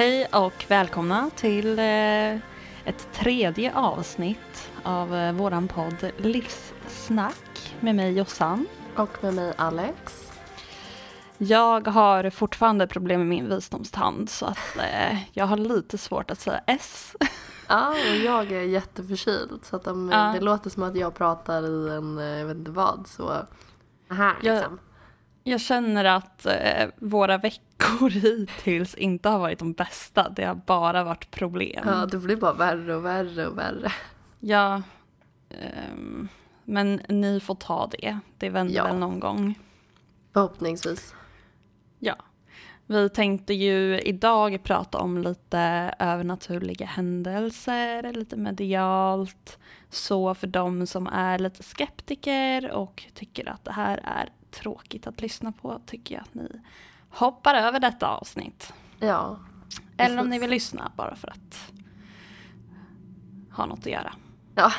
Hej och välkomna till eh, ett tredje avsnitt av eh, våran podd Livssnack med mig Jossan. Och med mig Alex. Jag har fortfarande problem med min visdomstand så att eh, jag har lite svårt att säga S. Ja, och jag är jätteförkyld så att om Ja. det låter som att jag pratar i en, jag vet inte vad, så här liksom. Jag känner att eh, våra veckor hittills inte har varit de bästa. Det har bara varit problem. Ja, det blir bara värre och värre och värre. Ja, ehm, men ni får ta det. Det vänder Ja. väl någon gång. Förhoppningsvis. Ja. Vi tänkte ju idag prata om lite övernaturliga händelser, lite medialt. Så för de som är lite skeptiker och tycker att det här är tråkigt att lyssna på tycker jag att ni hoppar över detta avsnitt. Ja. Eller om ni vill lyssna bara för att ha något att göra. Ja,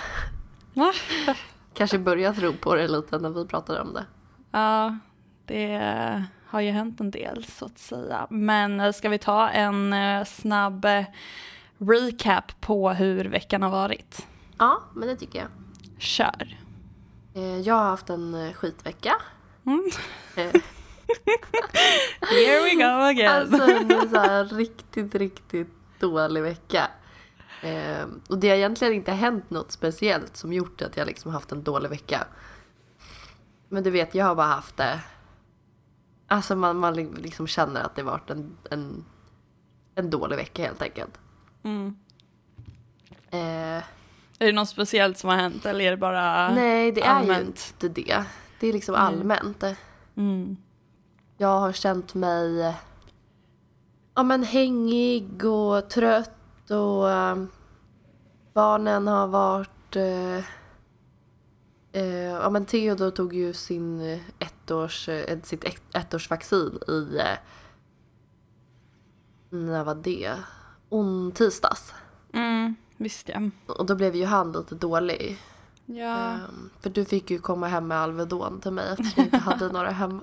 Va? kanske börja tro på det lite när vi pratar om det. Ja, det har ju hänt en del så att säga. Men eh, ska vi ta en eh, snabb eh, recap på hur veckan har varit? Ja, men det tycker jag. Kör! Jag har haft en skitvecka. Mm. Here we go again! Alltså en så här riktigt, riktigt dålig vecka. Eh, och det har egentligen inte hänt något speciellt som gjort att jag liksom haft en dålig vecka. Men du vet, jag har bara haft det. Alltså man, man liksom känner att det varit en, en, en dålig vecka helt enkelt. Mm. Eh, Är det något speciellt som har hänt eller är det bara nej, det är ju allmänt? inte det. Det är liksom allmänt. Mm. Jag har känt mig ja, men hängig och trött och eh, barnen har varit... Eh, eh, ja, men Theodor tog ju sin ettårs, sitt ett, ettårsvaccin i... När var det? On tisdags. Mm, visst ja. Och då blev ju han lite dålig. Ja, Ehm, för du fick ju komma hem med Alvedon till mig eftersom jag inte hade några hemma.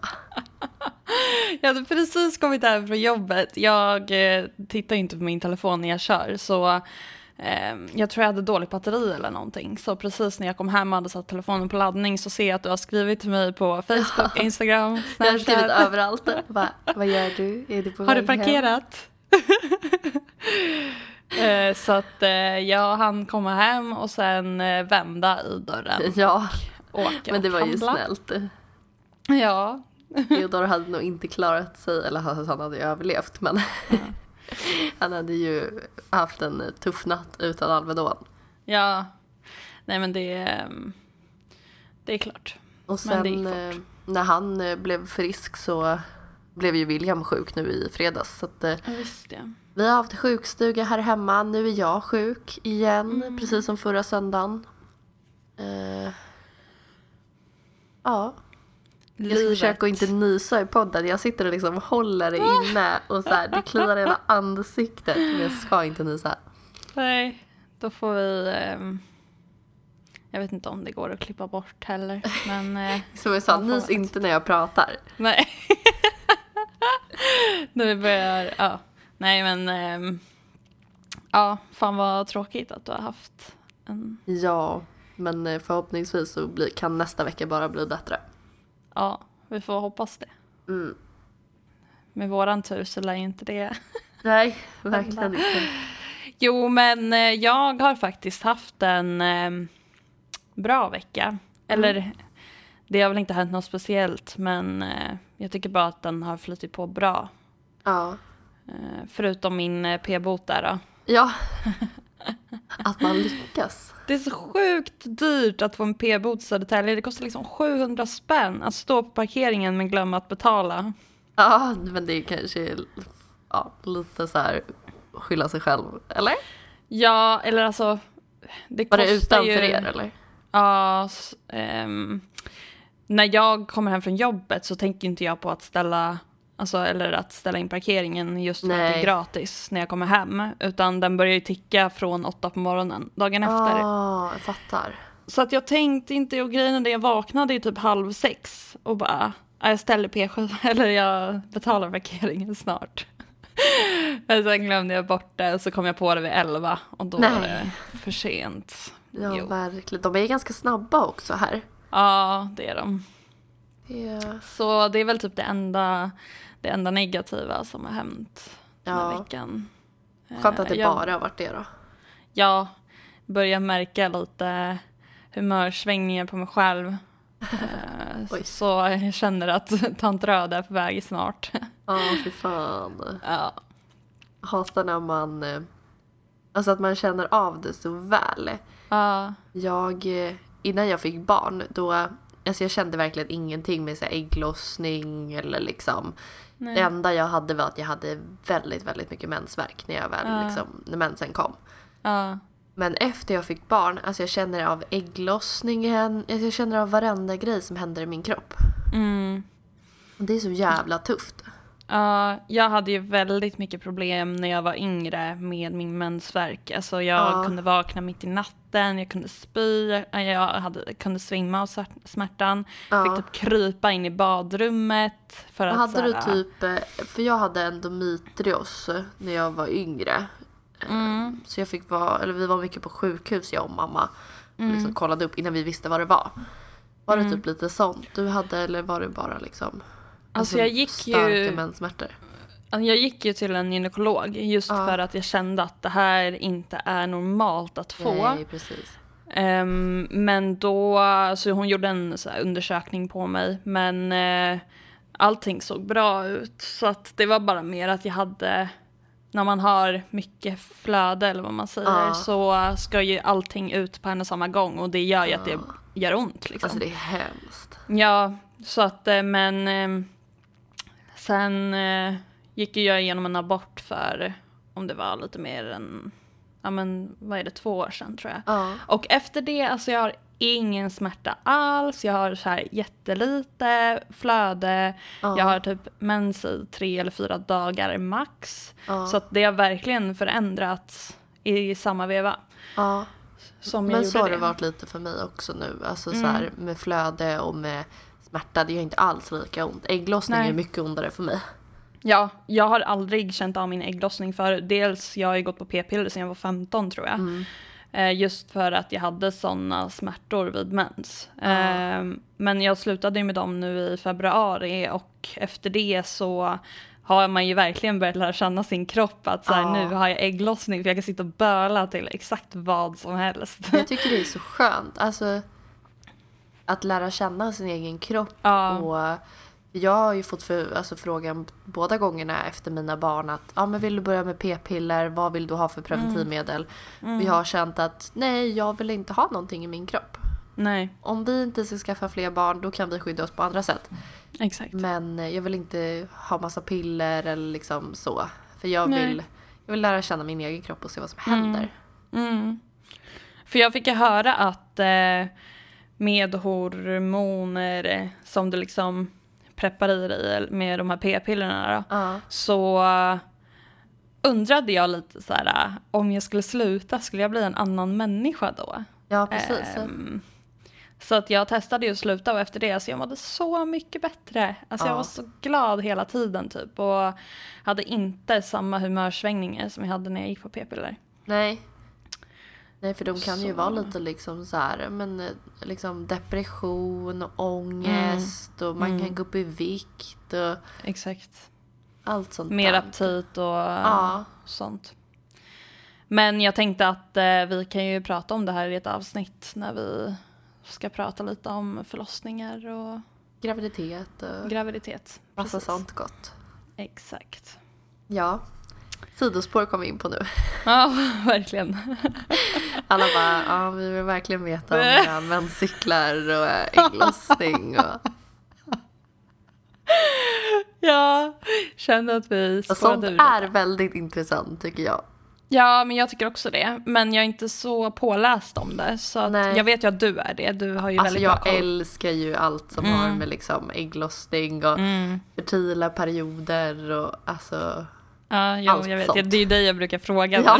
jag hade precis kommit hem från jobbet. Jag eh, tittar inte på min telefon när jag kör så eh, jag tror jag hade dåligt batteri eller någonting. Så precis när jag kom hem och hade satt telefonen på laddning så ser jag att du har skrivit till mig på Facebook, Instagram, Jag har skrivit Snapchat. överallt. Va, vad gör du? Är du på Har du parkerat? Eh, så att eh, jag hann komma hem och sen eh, vända i dörren Ja, åka men det var ju handla. snällt. Ja, Theodor hade nog inte klarat sig, eller han han hade ju överlevt, men han hade ju haft en tuff natt utan Alvedon. ja. Nej men det, ehm, det är klart. Och sen när han blev frisk så blev ju William sjuk nu i fredags. Så att, eh, Ja, vi har haft sjukstuga här hemma, nu är jag sjuk igen, Mm. precis som förra söndagen. Eh, ja. Jag ska försöka att inte nysa i podden. Jag sitter och liksom håller det inne och så här, det kliar i hela ansiktet. Men jag ska inte nysa. Nej, då får vi... ehm, jag vet inte om det går att klippa bort heller. Men eh, Som jag sa, nys inte när jag pratar. nej. nu börjar... Ja. Nej men... ehm, ja, fan vad tråkigt att du har haft en... Ja, men eh, förhoppningsvis så blir, kan nästa vecka bara bli bättre. Ja, vi får hoppas det. Mm. Med våran tur så lär inte det... Nej, verkligen inte. Jo, men eh, jag har faktiskt haft en eh, bra vecka. Eller, det har väl inte hänt något speciellt, men eh, jag tycker bara att den har flutit på bra. Ja. Eh, förutom min eh, p-bot där då. Ja. Att man lyckas. Det är så sjukt dyrt att få en p-bot i Södertälje. Det kostar liksom 700 spänn att stå på parkeringen men glömma att betala. Ja, men det är kanske ja, lite så här skylla sig själv. Eller? Ja, eller alltså... Det Var det utanför ju... er eller? Ja, ehm, när jag kommer hem från jobbet så tänker inte jag på att ställa, alltså, eller att ställa in parkeringen just för att det är Nej. gratis när jag kommer hem. Utan den börjar ju ticka från åtta på morgonen dagen efter. Ja, jag fattar. Så att jag tänkte inte, och grejen är det, jag vaknade ju typ halv sex och bara, "Ja, jag ställer P7, eller jag betalar parkeringen snart. Men sen glömde jag bort det och så kom jag på det vid elva och då var Nej. det för sent. Ja, Jo. verkligen. De är ganska snabba också här. Ja, det är de. Är... Så det är väl typ det enda, det enda negativa som har hänt den här Ja. veckan. Skönt att det Eh, jag- bara har varit det då. Ja, börjar märka lite humörsvängningar på mig själv. Eh, Oj. så jag känner att tant Röd är på väg snart. Ja, fy fan. ja. Hatar när man... eh, Alltså att man känner av det så väl. Ja. Jag, eh, innan jag fick barn, då... Alltså jag kände verkligen ingenting med så här ägglossning eller liksom. Nej. Det enda jag hade var att jag hade väldigt, väldigt mycket mensvärk när jag väl Ja. liksom, när mensen kom. Ja. Men efter jag fick barn, alltså jag känner av ägglossningen, alltså jag känner av varenda grej som händer i min kropp. Mm. Det är så jävla tufft. Ja, jag hade ju väldigt mycket problem när jag var yngre med min mensvärk. Alltså jag Ja. kunde vakna mitt i natten, jag kunde spy, jag hade, kunde svimma av smärtan. Ja. Fick typ krypa in i badrummet. För att, Hade du typ, eh, för jag hade endometrios eh, när jag var yngre. Mm. Så jag fick vara, eller vi var mycket på sjukhus jag och mamma. Och Mm. liksom kollade upp innan vi visste vad det var. Var det typ lite sånt du hade eller var det bara liksom? Alltså, jag gick starka ju- menssmärtor. Alltså, Jag gick ju till en gynekolog just Ja. för att jag kände att det här inte är normalt att få. Nej precis. Ehm, men då, så hon gjorde en undersökning på mig men uh, allting såg bra ut. Så att det var bara mer att jag hade, när man har mycket flöde eller vad man säger Ja. så ska ju allting ut på en och samma gång och det gör ju att det gör ont liksom. Alltså det är hemskt. Ja, så att eh, men eh, sen eh, gick ju jag igenom en abort för om det var lite mer än, ja men vad är det, två år sedan tror jag. Ja. Och efter det, alltså jag har ingen smärta alls, jag har så här jättelite flöde, Ja. jag har typ mens i tre eller fyra dagar max. Ja. Så att det har verkligen förändrats i samma veva Men så har det. det varit lite för mig också nu. Alltså Mm. så här med flöde och med smärta. Det gör inte alls lika ont. Ägglossning Nej. är mycket ondare för mig. Ja, jag har aldrig känt av min ägglossning för Dels jag har ju gått på p-piller sedan jag var 15 tror jag. Mm. Eh, just för att jag hade sådana smärtor vid mens. Eh, men jag slutade med dem nu i februari och efter det så har man ju verkligen börjat lära känna sin kropp att så här, Ja. nu har jag ägglossning för jag kan sitta och böla till exakt vad som helst. Jag tycker det är så skönt. Alltså att lära känna sin egen kropp. Ja. Och jag har ju fått för, alltså, frågan båda gångerna efter mina barn att ja, men vill du börja med p-piller? Vad vill du ha för preventivmedel? Mm. Vi har känt att nej, jag vill inte ha någonting i min kropp. Nej, Om vi inte ska skaffa fler barn då kan vi skydda oss på andra sätt. exakt. Men eh, jag vill inte ha massa piller eller liksom så. För jag Nej. vill, jag vill lära känna min egen kropp och se vad som händer. Mm. För jag fick ju höra att eh, med hormoner som du liksom preppar i dig med de här p-pillerna då, Ja. så eh, undrade jag lite så här eh, om jag skulle sluta, skulle jag bli en annan människa då? Ja, precis. Ehm, så att jag testade ju att sluta och efter det så jag mådde så mycket bättre. Alltså jag Ja. var så glad hela tiden typ och hade inte samma humörsvängningar som jag hade när jag gick på p-piller. Nej. Nej, för de kan ju Så. vara lite liksom så här, men eh, liksom depression och ångest och man kan gå upp i vikt och Exakt. allt sånt Mer där. aptit och Ja. sånt. Men jag tänkte att eh, vi kan ju prata om det här i ett avsnitt när vi ska prata lite om förlossningar och Graviditet och graviditet. massa sånt gott. Exakt. Ja. Sidospår kom vi in på nu. Ja, verkligen. Alla bara, ja vi vill verkligen veta om era menscyklar och eh, ägglossning och Ja, kände att vi spårade sånt är väldigt intressant tycker jag. Ja, men jag tycker också det. Men jag är inte så påläst om det. Så jag vet ju att du är det. Du har ju Alltså väldigt jag älskar ju allt som har med liksom ägglossning och Mm. fertila perioder och alltså Ja, jo, Allt jag vet. sånt. Det är ju dig jag brukar fråga. Ja.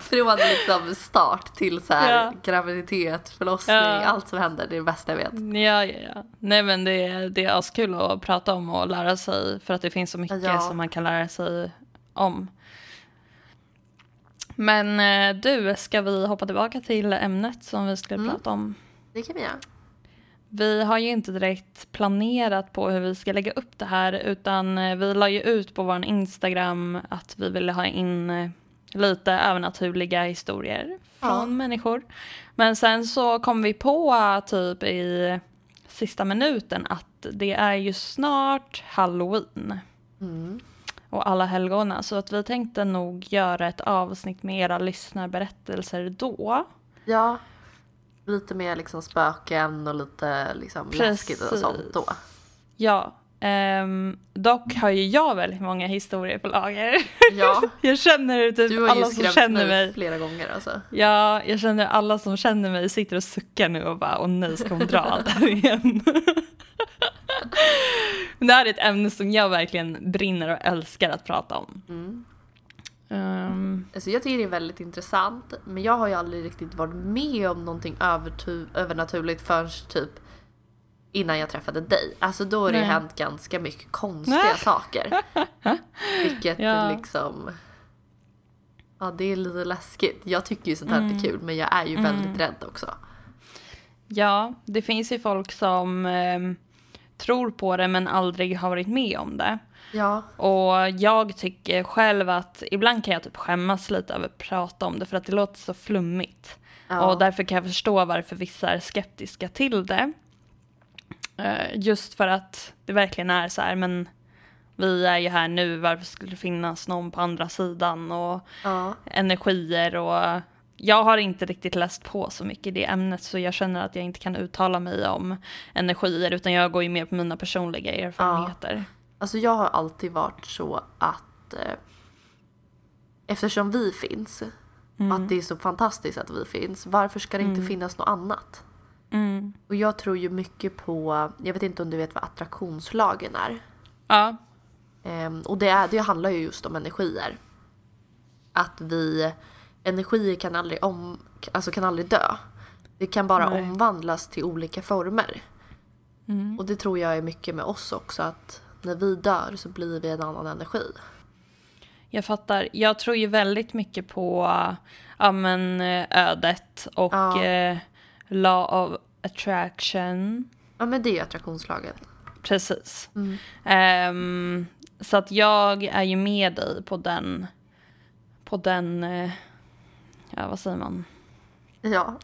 Från liksom start till så här Ja. graviditet, förlossning, Ja. allt som händer, det är det bästa jag vet. Ja, ja, ja. Nej men det, är- det är askul att prata om och lära sig för att det finns så mycket Ja. som man kan lära sig om. Men eh, du, ska vi hoppa tillbaka till ämnet som vi skulle Mm. prata om? Det kan vi göra. Vi har ju inte direkt planerat på hur vi ska lägga upp det här utan eh, vi la ju ut på vår Instagram att vi ville ha in eh, lite övernaturliga historier från Ja. människor. Men sen så kom vi på typ i sista minuten att det är ju snart halloween Mm. och alla helgona så att vi tänkte nog göra ett avsnitt med era lyssnarberättelser då. Ja, lite mer liksom spöken och lite liksom läskigt och sånt då. Ja, ehm, dock har ju jag väldigt många historier på lager. Ja, Jag känner typ alla som känner mig flera gånger alltså. Ja, jag känner alla som känner mig sitter och suckar nu och bara åh nej ska hon dra allt här igen. Men det här är ett ämne som jag verkligen brinner och älskar att prata om. Mm. Ehm, Alltså jag tycker det är väldigt intressant men jag har ju aldrig riktigt varit med om någonting övernaturligt förrän typ innan jag träffade dig. Alltså då har det hänt ganska mycket konstiga saker. Vilket Ja. liksom... Ja det är lite läskigt. Jag tycker ju sånt här är kul men jag är ju väldigt rädd också. ja, det finns ju folk som ehm, tror på det men aldrig har varit med om det. Ja, Och jag tycker själv att ibland kan jag typ skämmas lite över att prata om det för att det låter så flummigt. ja. Och därför kan jag förstå varför vissa är skeptiska till det. Eh, Just för att det verkligen är så här, men vi är ju här nu, varför skulle det finnas någon på andra sidan och ja. energier och jag har inte riktigt läst på så mycket i det ämnet så jag känner att jag inte kan uttala mig om energier utan jag går ju mer på mina personliga erfarenheter. Alltså jag har alltid varit så att eh, eftersom vi finns och att det är så fantastiskt att vi finns, varför ska det inte finnas något annat? Mm. Och jag tror ju mycket på, jag vet inte om du vet vad attraktionslagen är. Ja, Ehm, och det, är, det handlar ju just om energier. Att vi, energier kan aldrig, om, alltså kan aldrig dö. Det kan bara Nej. omvandlas till olika former. Mm. Och det tror jag är mycket med oss också, att när vi dör så blir vi en annan energi. Jag fattar. Jag tror ju väldigt mycket på ja, men, eh, ödet och Ja. eh, law of attraction. Ja men det är ju attraktionslagen. Precis. Mm. Ehm, så att jag är ju med dig på den, på den, eh, ja vad säger man, Ja,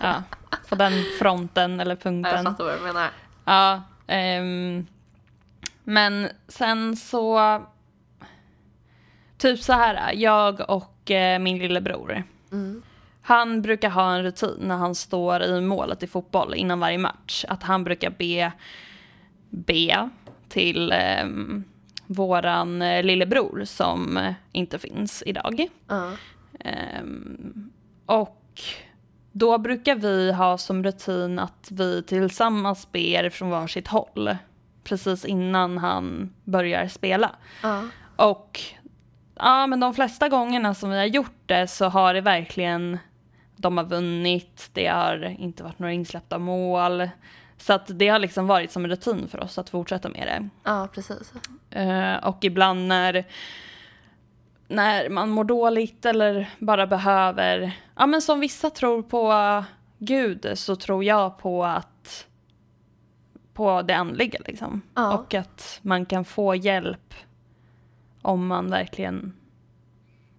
ja, på den fronten eller jag punkten. fattar vad du menar. Ja, ehm, men sen så... Typ så här, jag och eh, min lillebror. Mm. Han brukar ha en rutin när han står i målet i fotboll innan varje match. Att han brukar be, be till eh, våran eh, lillebror som eh, inte finns idag. Ja. Ehm, och då brukar vi ha som rutin att vi tillsammans ber från varsitt håll. Precis innan han börjar spela. Ja. Och ja, men de flesta gångerna som vi har gjort det så har det verkligen, de har vunnit, det har inte varit några insläppta mål. Så att det har liksom varit som en rutin för oss att fortsätta med det. ja, precis. Eh, och ibland när, när man mår dåligt eller bara behöver, ja men som vissa tror på Gud så tror jag på att på det andliga liksom. Ja. Och att man kan få hjälp om man verkligen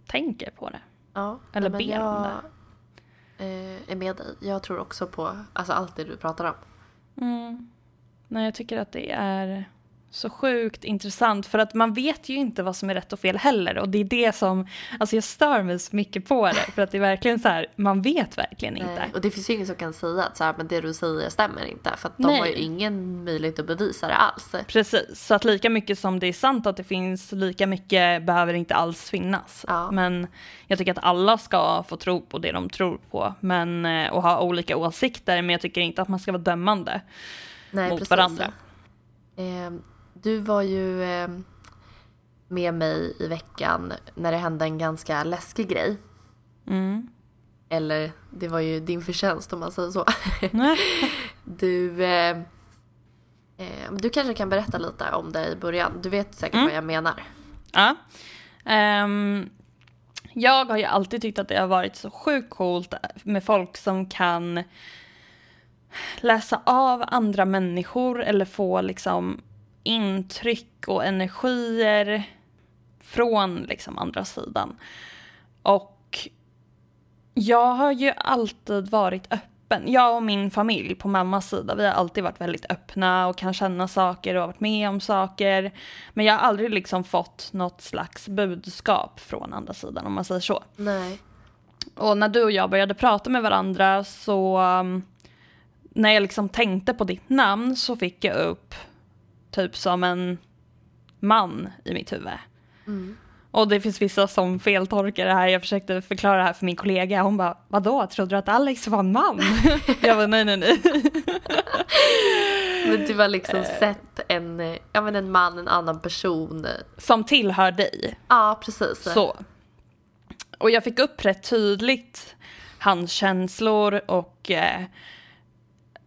tänker på det. Ja, Eller ber om jag eh, är med dig. Jag tror också på alltså, allt det du pratar om. Mm. Nej, jag tycker att det är så sjukt intressant för att man vet ju inte vad som är rätt och fel heller och det är det som, alltså jag stör mig så mycket på det för att det är verkligen så här, man vet verkligen inte. Nej, och det finns ju ingen som kan säga att så här, men det du säger stämmer inte. För att de Nej. har ju ingen möjlighet att bevisa det alls. Precis, så att lika mycket som det är sant att det finns, lika mycket behöver inte alls finnas. Ja. Men jag tycker att alla ska få tro på det de tror på men, och ha olika åsikter men jag tycker inte att man ska vara dömande. Nej, mot varandra. Eh, du var ju eh, med mig i veckan när det hände en ganska läskig grej. Mm. Eller det var ju din förtjänst om man säger så. du, eh, eh, du kanske kan berätta lite om det i början. Du vet säkert Mm. vad jag menar. Ja. Ehm, jag har ju alltid tyckt att det har varit så sjukt coolt med folk som kan läsa av andra människor eller få liksom intryck och energier från liksom andra sidan. Och jag har ju alltid varit öppen. Jag och min familj på mammas sida, vi har alltid varit väldigt öppna och kan känna saker och har varit med om saker. Men jag har aldrig liksom fått något slags budskap från andra sidan om man säger så. Nej. Och när du och jag började prata med varandra så um, när jag liksom tänkte på ditt namn så fick jag upp typ som en man i mitt huvud. Mm. Och det finns vissa som feltolkar det här. Jag försökte förklara det här för min kollega. Hon bara, vadå, trodde du att Alex var en man? jag bara, nej, nej, nej. Men du har liksom sett en, eh, ja, men en man, en annan person. Som tillhör dig. Ja, precis. Så. Och jag fick upp rätt tydligt hans känslor och eh,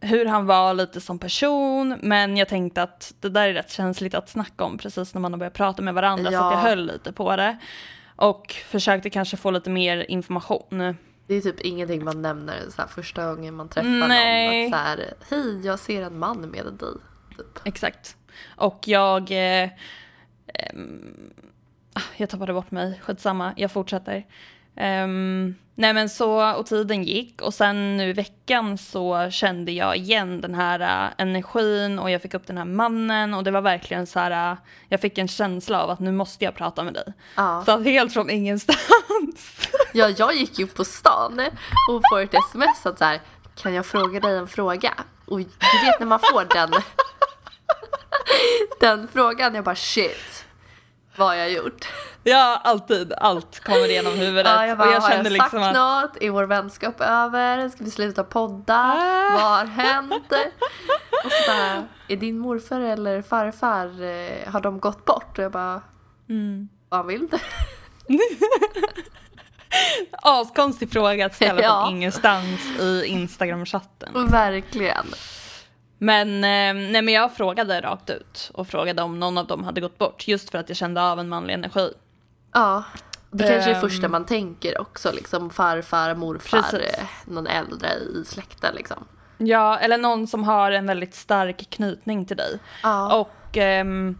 hur han var lite som person. Men jag tänkte att det där är rätt känsligt att snacka om precis när man har börjat prata med varandra. Så Ja. att jag höll lite på det. Och försökte kanske få lite mer information. Det är typ ingenting man nämner så här första gången man träffar Nej. någon. Att så här, hej jag ser en man med dig. Typ. Exakt. Och jag... Eh, ah, jag tappade bort mig, skitsamma, jag fortsätter. Ehm, nej men så, och tiden gick och sen nu i veckan så kände jag igen den här äh, energin och jag fick upp den här mannen och det var verkligen så här, äh, jag fick en känsla av att nu måste jag prata med dig. Ja. Så helt från ingenstans. ja, jag gick ju på stan och får ett sms att så här, kan jag fråga dig en fråga? Och du vet när man får den, den frågan, jag bara shit, vad har jag gjort? ja, alltid, allt kommer igenom huvudet. Ja, jag bara, och jag har kände jag sagt liksom att, något? Är vår vänskap över? Ska vi sluta podda? Ah. Vad har hänt? Och så bara, är din morfar eller farfar, eh, har de gått bort? Och jag bara, mm. vad vill du? Askonstig fråga att ställa Ja. från ingenstans i Instagram-chatten. Verkligen. Men, eh, nej, men jag frågade rakt ut och frågade om någon av dem hade gått bort just för att jag kände av en manlig energi. Ja. Det kanske är Ehm. första man tänker också, liksom farfar, morfar, Precis. eh, någon äldre i släkten liksom. Ja, eller någon som har en väldigt stark knytning till dig. Ja. Och ehm,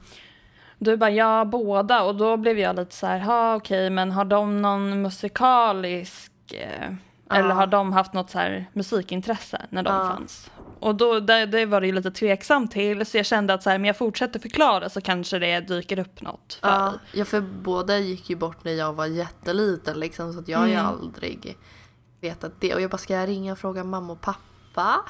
du bara, ja båda. Och då blev jag lite så här, ha okej, men har de någon musikalisk, eh, eller har de haft något så här musikintresse när de Ja. fanns? Och då, det, det var det ju lite tveksam till, så jag kände att så här, men jag fortsätter förklara så kanske det dyker upp något för Ja, dig. ja, för båda gick ju bort när jag var jätteliten liksom så att jag har ju Mm. aldrig vetat det. Och jag bara, ska jag ringa och fråga mamma och pappa?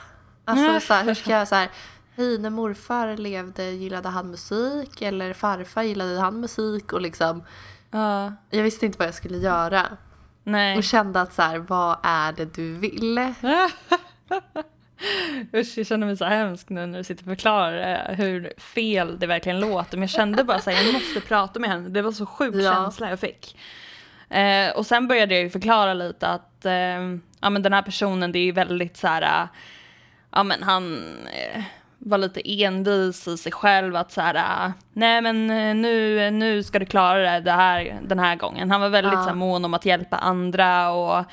Alltså så här, hur ska jag så här, hej när morfar levde gillade han musik eller farfar gillade han musik och liksom Ja, jag visste inte vad jag skulle göra. nej. Och kände att så här, vad är det du vill? Usch, jag känner mig så hemsk nu när du sitter och förklarar eh, hur fel det verkligen låter. Men jag kände bara så här, jag måste prata med henne. Det var så sjuk Ja. känsla jag fick. Eh, och sen började jag ju förklara lite att eh, ja, men den här personen, det är ju väldigt så här, eh, ja men han eh, var lite envis i sig själv att så här, eh, nej men nu, nu ska du klara det, det här, den här gången. Han var väldigt Ja. så här, mån om att hjälpa andra och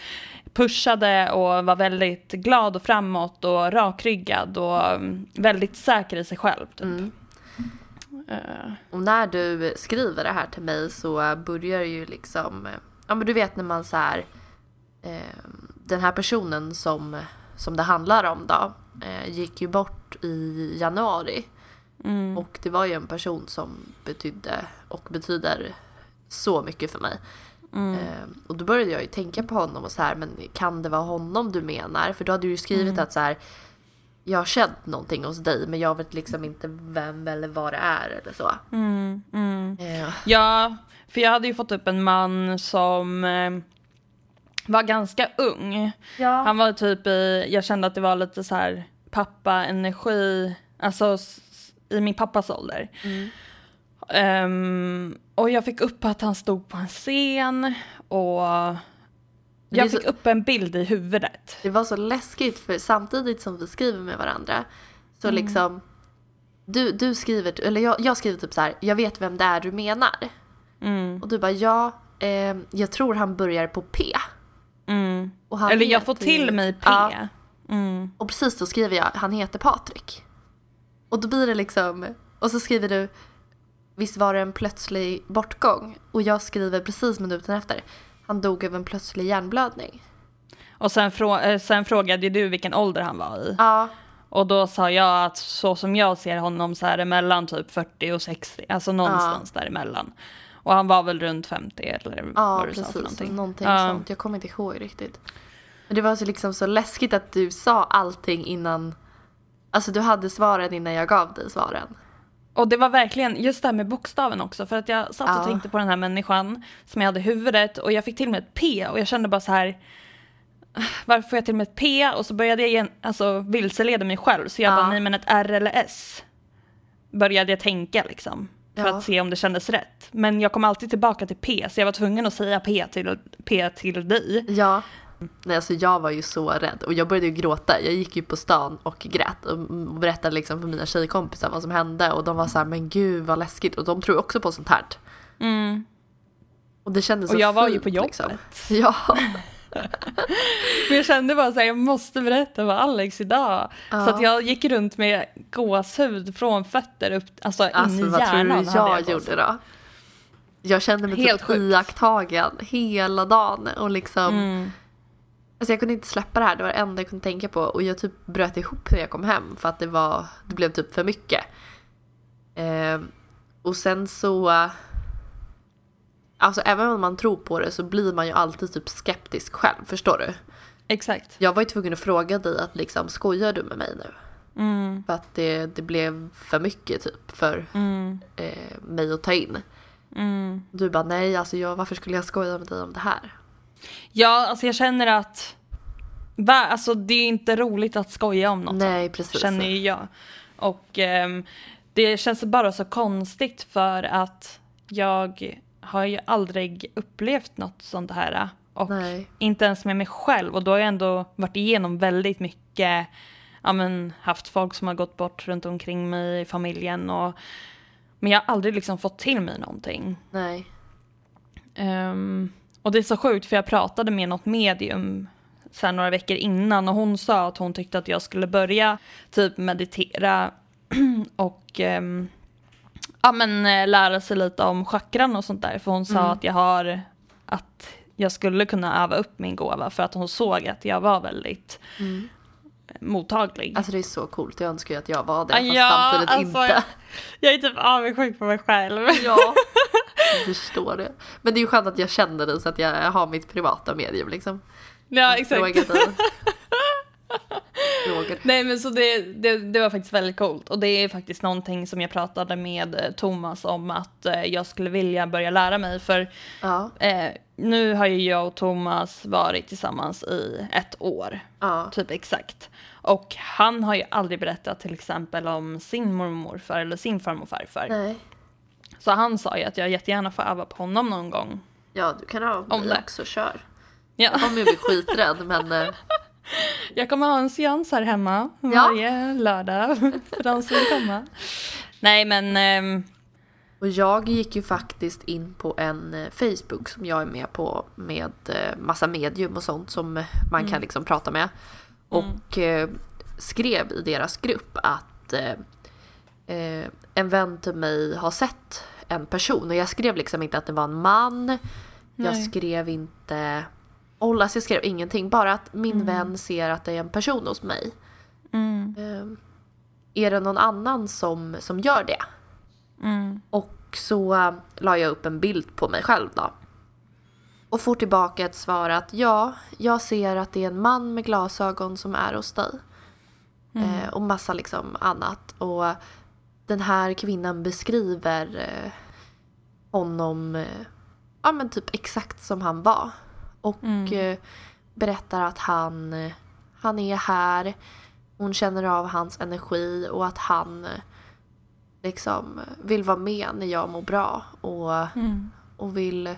pushade och var väldigt glad och framåt och rakryggad och mm, väldigt säker i sig själv. Typ. Mm. Eh, Och när du skriver det här till mig så börjar ju liksom, ja men du vet när man så här, eh, den här personen som, som det handlar om då, eh, gick ju bort i januari. mm, Och det var ju en person som betydde och betyder så mycket för mig. Mm, Eh, och då började jag ju tänka på honom och så här, men kan det vara honom du menar? För då hade du ju skrivit att så här, jag har känt någonting hos dig men jag vet liksom inte vem eller vad det är eller så. mm, mm. Eh, Ja, för jag hade ju fått upp en man som eh, var ganska ung. ja. Han var typ i, jag kände att det var lite så här pappa-energi, alltså i min pappas ålder. Mm. Ehm, och jag fick upp att han stod på en scen och jag så- fick upp en bild i huvudet. Det var så läskigt för samtidigt som vi skriver med varandra så liksom du, du skriver, eller jag, jag skriver typ så här, jag vet vem det är du menar. Mm, Och du bara ja, eh, jag tror han börjar på P. mm. Eller jag får till ju- mig P. Ja, Mm. och precis då skriver jag, han heter Patrik. Och då blir det liksom, och så skriver du, visst var det en plötslig bortgång? Och jag skriver precis minuten efter, han dog av en plötslig hjärnblödning. Och sen, frå- eh, sen frågade du vilken ålder han var i. Ja, Och då sa jag att så som jag ser honom så är det mellan typ 40 och 60, alltså någonstans däremellan. Och han var väl runt 50 eller Ja, vad du sa för precis. någonting. Någonting, Ja. sånt. Jag kommer inte ihåg riktigt. Men det var så, liksom så läskigt att du sa allting innan... Alltså du hade svaren innan jag gav dig svaren. Och det var verkligen just det här med bokstaven också, för att jag satt och Ja. tänkte på den här människan som jag hade i huvudet och jag fick till mig ett P och jag kände bara så här varför får jag till mig ett P? Och så började jag igen, alltså, vilseleda mig själv. Så jag Ja. bara, nej men ett R eller S. Började jag tänka liksom. För Ja. att se om det kändes rätt. Men jag kom alltid tillbaka till P, så jag var tvungen att säga P till, P till dig. Ja. Nej, alltså jag var ju så rädd och jag började ju gråta. Jag gick ju på stan och grät och berättade liksom för mina tjejkompisar vad som hände och de var så här, men gud vad läskigt och de tror också på sånt här. Mm. Och det kändes Och så jag var ju fint, på jobbet. Liksom. Ja. Men jag kände bara så här, jag måste berätta för Alex idag. Ja. Så att jag gick runt med gåshud från fötter upp, alltså, in Alltså i vad tror hjärnan. du jag gåshud. gjorde då? Jag kände mig Helt typ sjukt. iakttagen hela dagen och liksom Mm. Alltså jag kunde inte släppa det här, det var det enda jag kunde tänka på och jag typ bröt ihop när jag kom hem för att det var, det blev typ för mycket. Ehm, och sen så, alltså även om man tror på det så blir man ju alltid typ skeptisk själv, förstår du? Exakt. Jag var ju tvungen att fråga dig att liksom, skojar du med mig nu? Mm. För att det, det blev för mycket typ för Mm. eh, mig att ta in. Mm. Du bara nej, alltså jag, varför skulle jag skoja med dig om det här? Ja, alltså jag känner att va, alltså det är inte roligt att skoja om något nej, precis. känner ju jag. Och ehm, det känns bara så konstigt för att jag har ju aldrig upplevt något sånt här. Och Nej. inte ens med mig själv. Och då har jag ändå varit igenom väldigt mycket, ja men haft folk som har gått bort runt omkring mig i familjen. Och, men jag har aldrig liksom fått till mig någonting. Nej. Ehm, och det är så sjukt för jag pratade med något medium sen några veckor innan och hon sa att hon tyckte att jag skulle börja typ meditera och ehm, ja, men, eh, lära sig lite om chakran och sånt där. För hon sa Mm. att jag har att jag skulle kunna öva upp min gåva för att hon såg att jag var väldigt Mm. mottaglig. Alltså det är så coolt, jag önskar ju att jag var det fast ja, samtidigt alltså, inte. Jag är typ avundsjuk på mig själv. Ja, jag förstår det. Men det är ju skönt att jag känner dig så att jag har mitt privata medium liksom. Ja, exakt. Nej men så det, det, det var faktiskt väldigt coolt och det är faktiskt någonting som jag pratade med eh, Thomas om att eh, jag skulle vilja börja lära mig för Ja, eh, nu har ju jag och Thomas varit tillsammans i ett år, ja. typ exakt. Och han har ju aldrig berättat till exempel om sin mormor eller sin farmor och farfar. Nej. Så han sa ju att jag jättegärna får öva på honom någon gång. Ja, du kan ha Om det. också, kör. Ja. Jag kommer ju bli skiträdd men eh, Jag kommer ha en seans här hemma Ja. varje lördag för de som vill komma. Nej men ehm, Och jag gick ju faktiskt in på en eh, Facebook som jag är med på med eh, massa medium och sånt som man kan liksom prata med. Och eh, skrev i deras grupp att eh, en vän till mig har sett en person och jag skrev liksom inte att det var en man. Jag Nej. skrev inte alltså jag skrev ingenting. Bara att min vän ser att det är en person hos mig. mm, Eh, är det någon annan som, som gör det? mm, Och så äh, la jag upp en bild på mig själv då. Och får tillbaka ett svar att ja, jag ser att det är en man med glasögon som är hos dig. Eh, och massa liksom annat. Och den här kvinnan beskriver eh, honom, eh, ja men typ exakt som han var. Och eh, berättar att han, han är här, hon känner av hans energi och att han liksom vill vara med när jag mår bra och, Mm. och vill,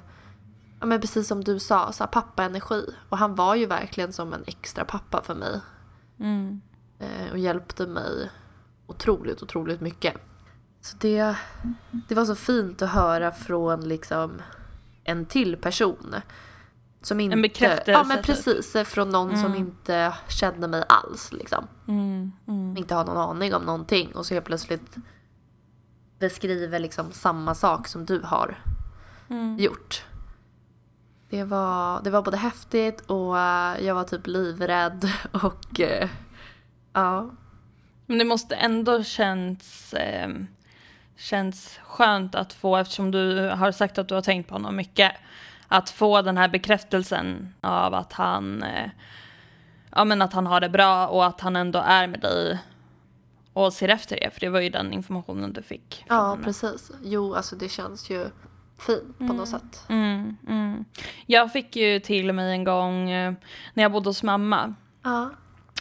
ja men precis som du sa, så här pappa-energi. Och han var ju verkligen som en extra pappa för mig. Mm. Och hjälpte mig otroligt, otroligt mycket. Så det, det var så fint att höra från liksom en till person. Som inte, bekräftelse, Ja men typ. precis, från någon som inte kände mig alls liksom. Mm. Mm. Inte har någon aning om någonting och så helt plötsligt beskriver liksom samma sak som du har Mm. gjort. Det var, det var både häftigt och jag var typ livrädd och eh, ja. Men det måste ändå känns, eh, känns skönt att få, eftersom du har sagt att du har tänkt på honom mycket, att få den här bekräftelsen av att han, eh, ja men att han har det bra och att han ändå är med dig och ser efter det, för det var ju den informationen du fick. Ja, honom. precis. Jo, alltså det känns ju fint på något sätt. Mm, mm. Jag fick ju till mig en gång eh, när jag bodde hos mamma, Ja.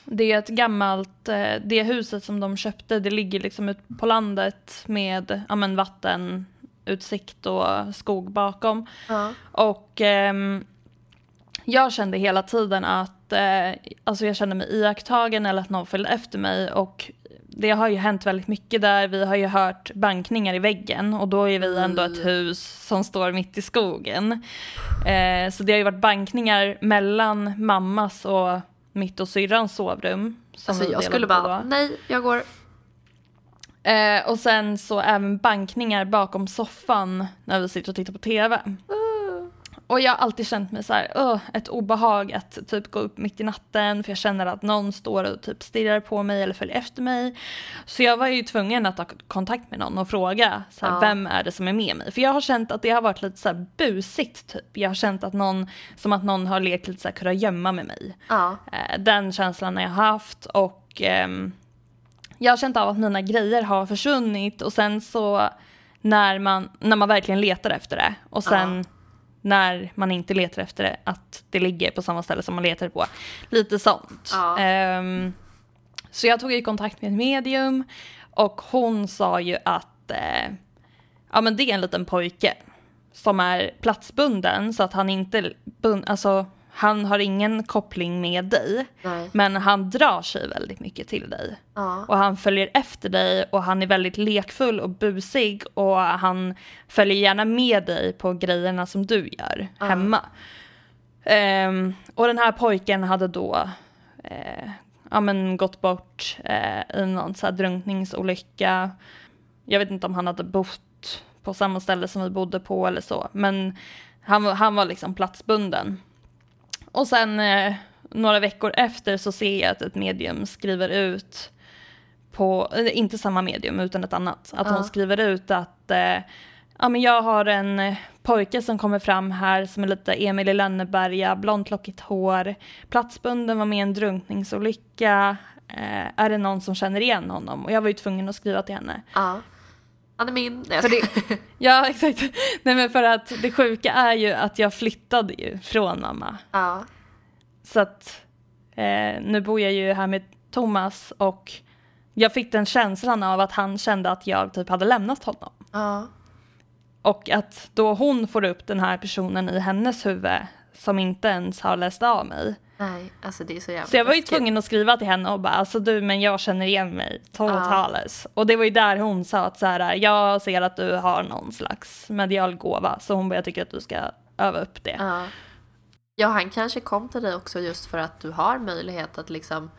Det är ett gammalt, eh, det huset som de köpte, det ligger liksom ut på landet med ja, men vatten, utsikt och skog bakom. Ja. Och ehm, jag kände hela tiden att, eh, alltså jag kände mig iakttagen eller att någon följde efter mig och det har ju hänt väldigt mycket där. Vi har ju hört bankningar i väggen och då är vi ändå ett hus som står mitt i skogen. Eh, så det har ju varit bankningar mellan mammas och mitt och syrrans sovrum. som Alltså jag skulle bara, nej, jag går. Eh, och sen så även bankningar bakom soffan när vi sitter och tittar på TV. Och jag har alltid känt mig så här, "Åh, ett obehag att typ gå upp mitt i natten för jag känner att någon står och typ stirrar på mig eller följer efter mig. Så jag var ju tvungen att ta kontakt med någon och fråga så här, Ja. vem är det som är med mig? För jag har känt att det har varit lite så här busigt typ. Jag har känt att någon, som att någon har lekt lite så här kurragömma med mig. Ja. Eh, Den känslan har jag haft och ehm, jag har känt av att mina grejer har försvunnit och sen så när man, när man verkligen letar efter det och sen när man inte letar efter det att det ligger på samma ställe som man letar på. Lite sånt. Ja. Ehm, så jag tog i kontakt med ett medium och hon sa ju att eh, ja, men det är en liten pojke som är platsbunden så att han inte bun- alltså, han har ingen koppling med dig Nej. men han drar sig väldigt mycket till dig. Ja. Och han följer efter dig och han är väldigt lekfull och busig och han följer gärna med dig på grejerna som du gör hemma. Ehm, och den här pojken hade då eh, ja, men gått bort eh, i någon så här drunkningsolycka. Jag vet inte om han hade bott på samma ställe som vi bodde på eller så, men han, han var liksom platsbunden. Och sen eh, några veckor efter så ser jag att ett medium skriver ut på, inte samma medium utan ett annat, att Ja. hon skriver ut att eh, ja, men jag har en eh, pojke som kommer fram här som är lite Emil i Lönneberga, blont lockigt hår, platsbunden, var med i en drunkningsolycka, eh, är det någon som känner igen honom? Och jag var ju tvungen att skriva till henne. ja. Han är min. Nej, För det, ja, exakt. Nej, men för att det sjuka är ju att jag flyttade ju från mamma. ja. Så att eh, nu bor jag ju här med Thomas och jag fick den känslan av att han kände att jag typ hade lämnat honom. Ja. Och att då hon får upp den här personen i hennes huvud som inte ens har läst av mig. Nej, alltså det är så jävla Så jag var ju tvungen att skriva till henne och bara alltså du men jag känner igen mig totales. Och det var ju där hon sa att så här jag ser att du har någon slags medial gåva så hon bara jag tycker att du ska öva upp det. Ja. ja, han kanske kom till dig också just för att du har möjlighet att liksom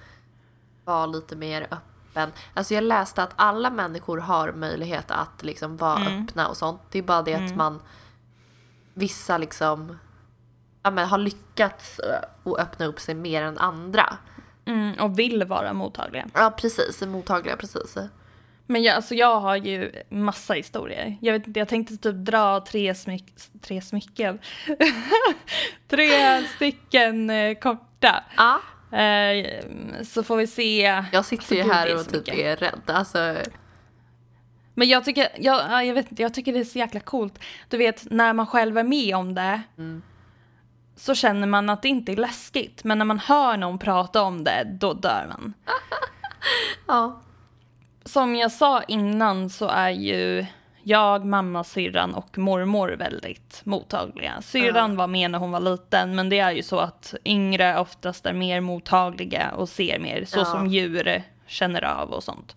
vara lite mer öppen. Alltså jag läste att alla människor har möjlighet att liksom vara Mm. öppna och sånt. Det är bara det att man vissa liksom ja, men har lyckats eh, att öppna upp sig mer än andra. Mm, och vill vara mottagliga. Ja, precis. Mottagliga, precis. Men jag, alltså jag har ju massa historier. Jag vet inte, jag tänkte typ dra tre, smyck, tre smycken. tre stycken eh, korta. Ja, Eh, så får vi se. jag sitter Alltså, ju här och typ är rädd. Alltså, Men jag tycker, jag, ja, jag vet jag tycker det är så jäkla coolt. Du vet, när man själv är med om det Mm. Så känner man att det inte är läskigt. Men när man hör någon prata om det, då dör man. ja. som jag sa innan så är ju jag, mamma, syrran och mormor väldigt mottagliga. Syrran var med när hon var liten, men det är ju så att yngre oftast är mer mottagliga och ser mer, så som djur känner av och sånt.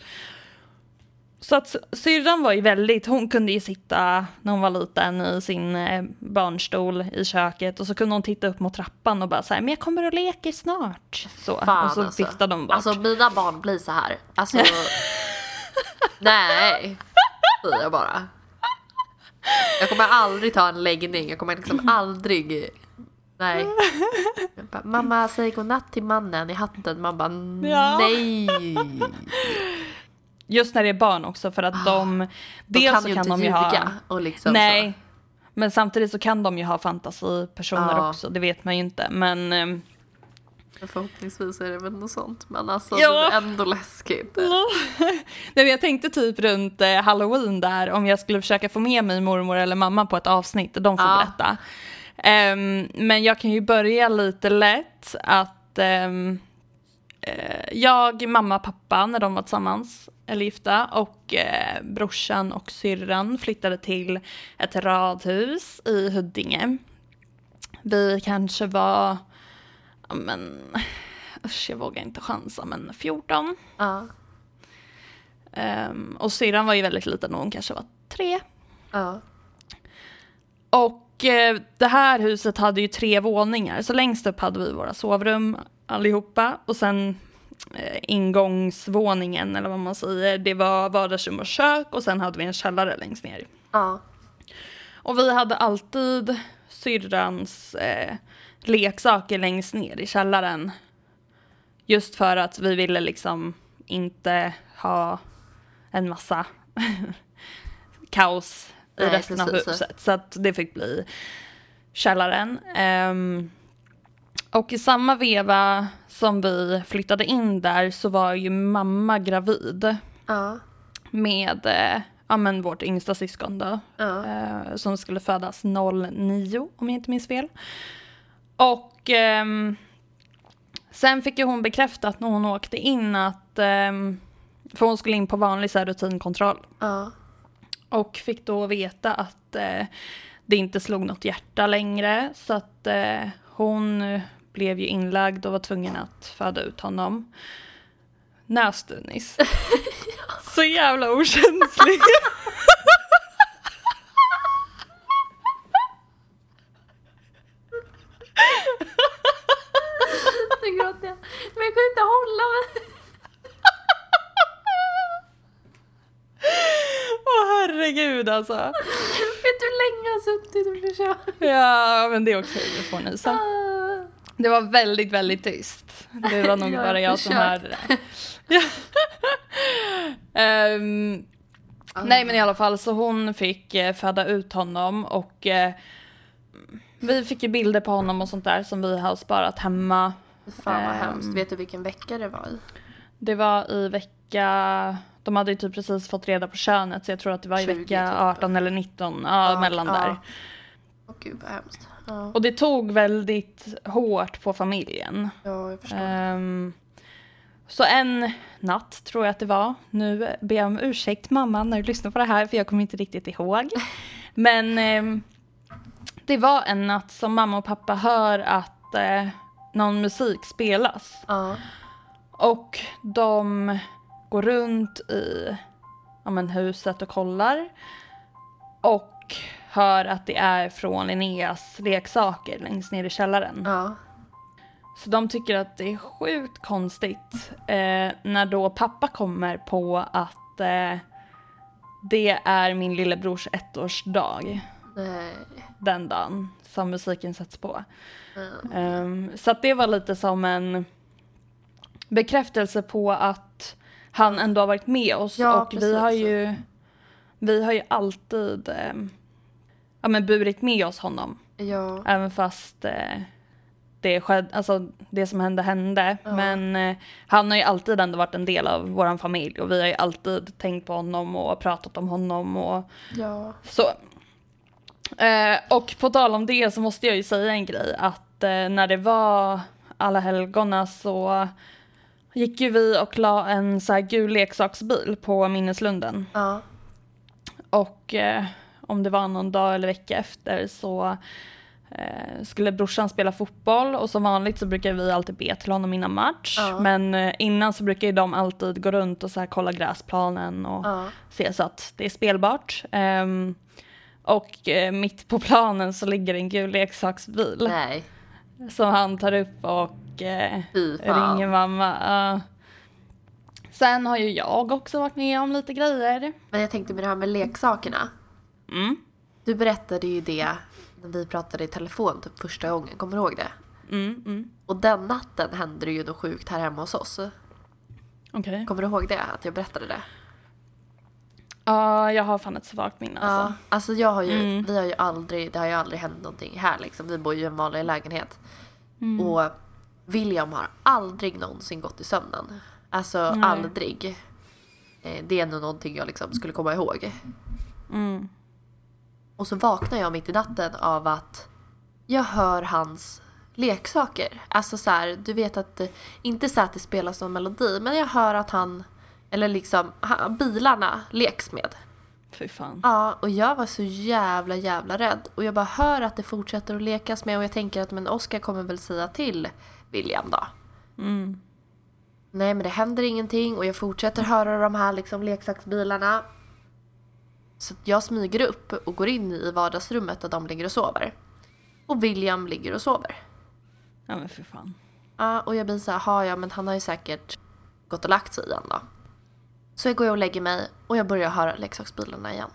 Så att syrran var ju väldigt, hon kunde ju sitta när hon var liten i sin eh, barnstol i köket och så kunde hon titta upp mot trappan och bara säga men jag kommer och leker snart. Så, Fan, och så alltså. viftade de bort. Alltså mina barn blir så här. Alltså. nej. Säger jag bara. Jag kommer aldrig ta en läggning. Jag kommer liksom aldrig. Nej. Bara, Mamma säg godnatt till mannen i hatten. Man bara Ja. Just när det är barn också för att de, Ah, De dels kan så ju kan de ju ha, Och liksom nej, Så. men samtidigt så kan de ju ha fantasipersoner Ja. också, det vet man ju inte. Men ehm, Förhoppningsvis är det väl något sånt. Men alltså Ja. det är ändå läskigt. Nej, men jag tänkte typ runt eh, halloween där om jag skulle försöka få med mig mormor eller mamma på ett avsnitt, de får Ja. berätta. Ehm, men jag kan ju börja lite lätt att eh, jag, mamma, pappa när de var tillsammans eller gifta och eh, brorsan och syrran flyttade till ett radhus i Huddinge. Vi kanske var, ja men, usch jag vågar inte chansa, men 14. Ja. Ehm, och syrran var ju väldigt liten och hon kanske var tre. Ja. Och eh, det här huset hade ju tre våningar, så längst upp hade vi våra sovrum allihopa och sen ingångsvåningen eller vad man säger, det var vardagsrum och kök och sen hade vi en källare längst ner. Ja. Och vi hade alltid syrrans eh, leksaker längst ner i källaren. Just för att vi ville liksom inte ha en massa kaos i Nej, resten av precis. huset. Så att det fick bli källaren. Ehm, och i samma veva som vi flyttade in där så var ju mamma gravid Ja. med eh, ja, men vårt yngsta syskon då, Ja. eh, som skulle födas 09 om jag inte minns fel. Och ehm, sen fick ju hon bekräftat när hon åkte in att, ehm, för hon skulle in på vanlig så här, rutinkontroll Ja. och fick då veta att eh, det inte slog något hjärta längre så att hon blev ju inlagd och var tvungen att föda ut honom. Nästunis. Så jävla okänslig. Nu gråter jag. Men jag kunde inte hålla mig. Åh herregud alltså. Vet du hur länge jag har suttit och försökt? Ja men det är okej, du får nysa. Ah. Det var väldigt, väldigt tyst. Det var nog bara jag som hörde det. Ehm, Nej men i alla fall så hon fick eh, föda ut honom och eh, vi fick ju bilder på honom och sånt där som vi har sparat hemma. Fan vad Ehm. hemskt. Vet du vilken vecka det var i? Det var i vecka, de hade ju typ precis fått reda på könet så jag tror att det var i 20 vecka typ. 18 eller 19, ja, Ja, mellan ja. där. Åh gud vad hemskt. Ja, Och det tog väldigt hårt på familjen. ja jag förstår. Ehm, så en natt tror jag att det var. Nu ber jag om ursäkt mamma när du lyssnar på det här för jag kommer inte riktigt ihåg. Men ehm, det var en natt som mamma och pappa hör att eh, någon musik spelas. Ja. Och de går runt i ja, men, huset och kollar. Och hör att det är från Linneas leksaker längst ner i källaren. Ja. Så de tycker att det är sjukt konstigt eh, när då pappa kommer på att eh, det är min lillebrors ettårsdag Nej. den dagen som musiken sätts på. Ja. Ehm, så att det var lite som en bekräftelse på att han ändå har varit med oss Ja, och vi precis. har ju vi har ju alltid ehm, ja, men burit med oss honom Ja. även fast eh, det, skedde, alltså, det som hände hände. Ja. Men eh, han har ju alltid ändå varit en del av vår familj och vi har ju alltid tänkt på honom och pratat om honom och Ja. så. Eh, och på tal om det så måste jag ju säga en grej att eh, när det var alla helgona så gick ju vi och la en så här gul leksaksbil på minneslunden. Ja. Och eh, om det var någon dag eller vecka efter så eh, skulle brorsan spela fotboll och som vanligt så brukar vi alltid be till honom innan match. Ja. Men eh, innan så brukar ju de alltid gå runt och så här kolla gräsplanen och Ja. se så att det är spelbart. Ehm, och eh, mitt på planen så ligger en gul leksaksbil Nej. som han tar upp och eh, ringer mamma. Ja. Sen har ju jag också varit med om lite grejer. Men jag tänkte med det här med leksakerna. Mm. Du berättade ju det när vi pratade i telefon typ första gången, kommer du ihåg det? Mm, mm. Och den natten hände det ju något sjukt här hemma hos oss. Okej. Kommer du ihåg det? Att jag berättade det? Ja, jag har fan ett svagt minne alltså. alltså jag har ju, Mm. vi har ju aldrig, det har ju aldrig hänt någonting här liksom. Vi bor ju i en vanlig lägenhet. Mm. Och William har aldrig någonsin gått i sömnen. Alltså Nej. aldrig. Eh, Det är nog någonting jag liksom skulle komma ihåg. Mm. Och så vaknar jag mitt i natten av att jag hör hans leksaker. Alltså så här, du vet att, inte så att det spelas någon melodi, men jag hör att han, eller liksom, han, bilarna leks med. Fy fan. Ja, och jag var så jävla jävla rädd. Och jag bara hör att det fortsätter att lekas med och jag tänker att men Oskar kommer väl säga till William då. Mm. Nej men det händer ingenting och jag fortsätter höra de här liksom leksaksbilarna. Så jag smyger upp och går in i vardagsrummet där de ligger och sover. Och William ligger och sover. Ja men fy fan. Ja, och jag blir så här, "Ha, ja men han har ju säkert gått och lagt sig igen då. Så jag går jag och lägger mig och jag börjar höra leksaksbilarna igen.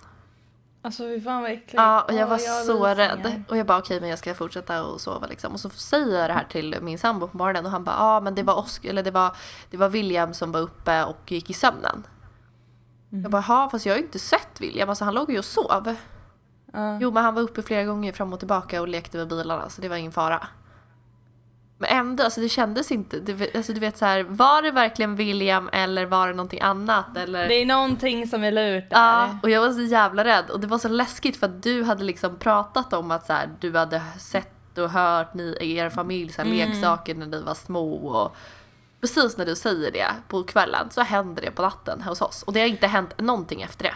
Alltså fy fan vad äckligt. Ja, och jag var har så rysningar. rädd. Och jag bara okej, men jag ska fortsätta och sova liksom. Och så säger jag det här till min sambo på morgonen och han bara ja, men det var Oskar, eller det var, det var William som var uppe och gick i sömnen. Mm. Jag bara ja, fast jag har ju inte sett William, alltså han låg ju och sov. Ja. Jo, men han var uppe flera gånger fram och tillbaka och lekte med bilarna så det var ingen fara. Men ändå, alltså det kändes inte, det, alltså du vet så här, var det verkligen William eller var det någonting annat eller? Det är någonting som är lurt där. Ja, och jag var så jävla rädd och det var så läskigt för att du hade liksom pratat om att så här, du hade sett och hört ni, er familj så här, Mm. leksaker när ni var små och precis när du säger det på kvällen så händer det på natten hos oss och det har inte hänt någonting efter det.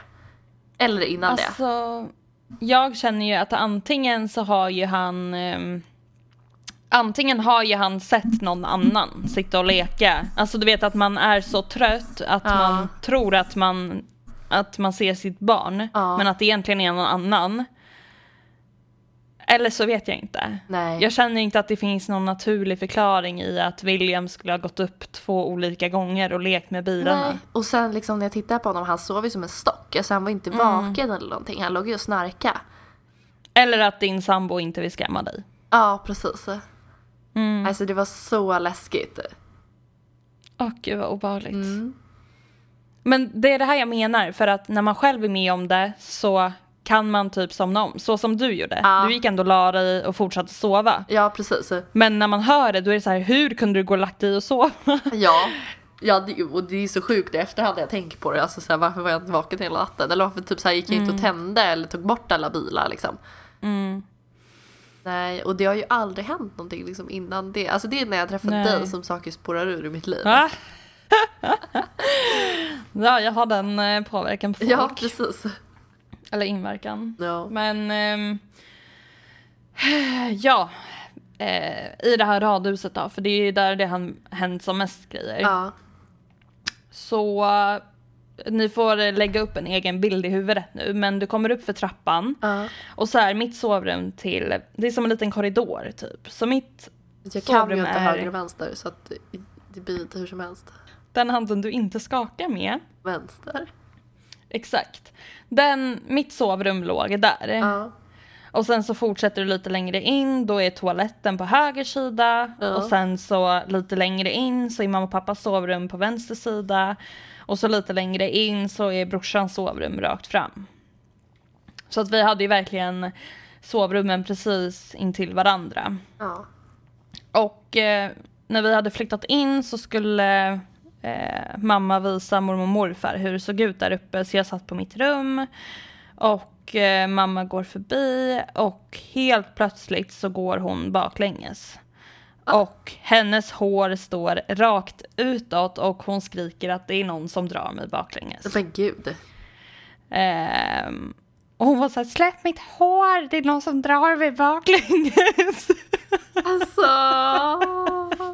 Eller innan det. Alltså, jag känner ju att antingen så har ju han ehm, Antingen har ju han sett någon annan sitta och leka. Alltså du vet att man är så trött att Ja. man tror att man, att man ser sitt barn. Ja. Men att det egentligen är någon annan. Eller så vet jag inte. Nej. Jag känner inte att det finns någon naturlig förklaring i att William skulle ha gått upp två olika gånger och lekt med bilarna. Nej. Och sen liksom när jag tittar på honom, han sov ju som en stock. Alltså han var inte Mm. vaken eller någonting, han låg ju och snarka. Eller att din sambo inte vill skrämma dig. Ja, precis. Mm. Alltså det var så läskigt. Åh gud vad obehagligt. Mm. Men det är det här jag menar, för att när man själv är med om det så kan man typ somna om, så som du gjorde. Ja. Du gick ändå och la dig och fortsatte sova. Ja, precis. Men när man hör det då är det så här, hur kunde du gå och lagt dig och sova? Ja. Ja, det, och det är så sjukt i efterhand när jag tänker på det. Alltså så här, varför var jag inte vaken hela natten? Eller varför typ så här, gick jag inte och tände eller tog bort alla bilar liksom. Mm. Nej, och det har ju aldrig hänt någonting liksom innan det. Alltså det är när jag träffat Nej. dig som saker spårar ur i mitt liv. Va? ja, jag har den eh, påverkan på folk. Ja, precis. Eller inverkan. Ja. Men ehm, ja, eh, i det här radhuset då, för det är ju där det har hänt som mest grejer. Ja. Så ni får lägga upp en egen bild i huvudet nu, men du kommer upp för trappan ja. och så är mitt sovrum till, det är som en liten korridor typ. Så mitt, Jag kan ju inte är- höger och vänster så att det- det blir lite hur som helst. den handen du inte skakar med, Vänster. Exakt. Den, mitt sovrum låg där. Ja. Och sen så fortsätter du lite längre in, då är toaletten på höger sida. Ja. Och sen så lite längre in så är mamma och pappas sovrum på vänster sida. Och så lite längre in så är brorsans sovrum rakt fram. Så att vi hade ju verkligen sovrummen precis intill varandra. Ja. Och eh, när vi hade flyttat in så skulle eh, mamma visa mormor och morfar hur det såg ut där uppe. Så jag satt på mitt rum och eh, mamma går förbi och helt plötsligt så går hon baklänges. Och hennes hår står rakt utåt och hon skriker att det är någon som drar mig baklänges. Men gud. Ehm, och hon var så här, släpp mitt hår, det är någon som drar mig baklänges. Alltså.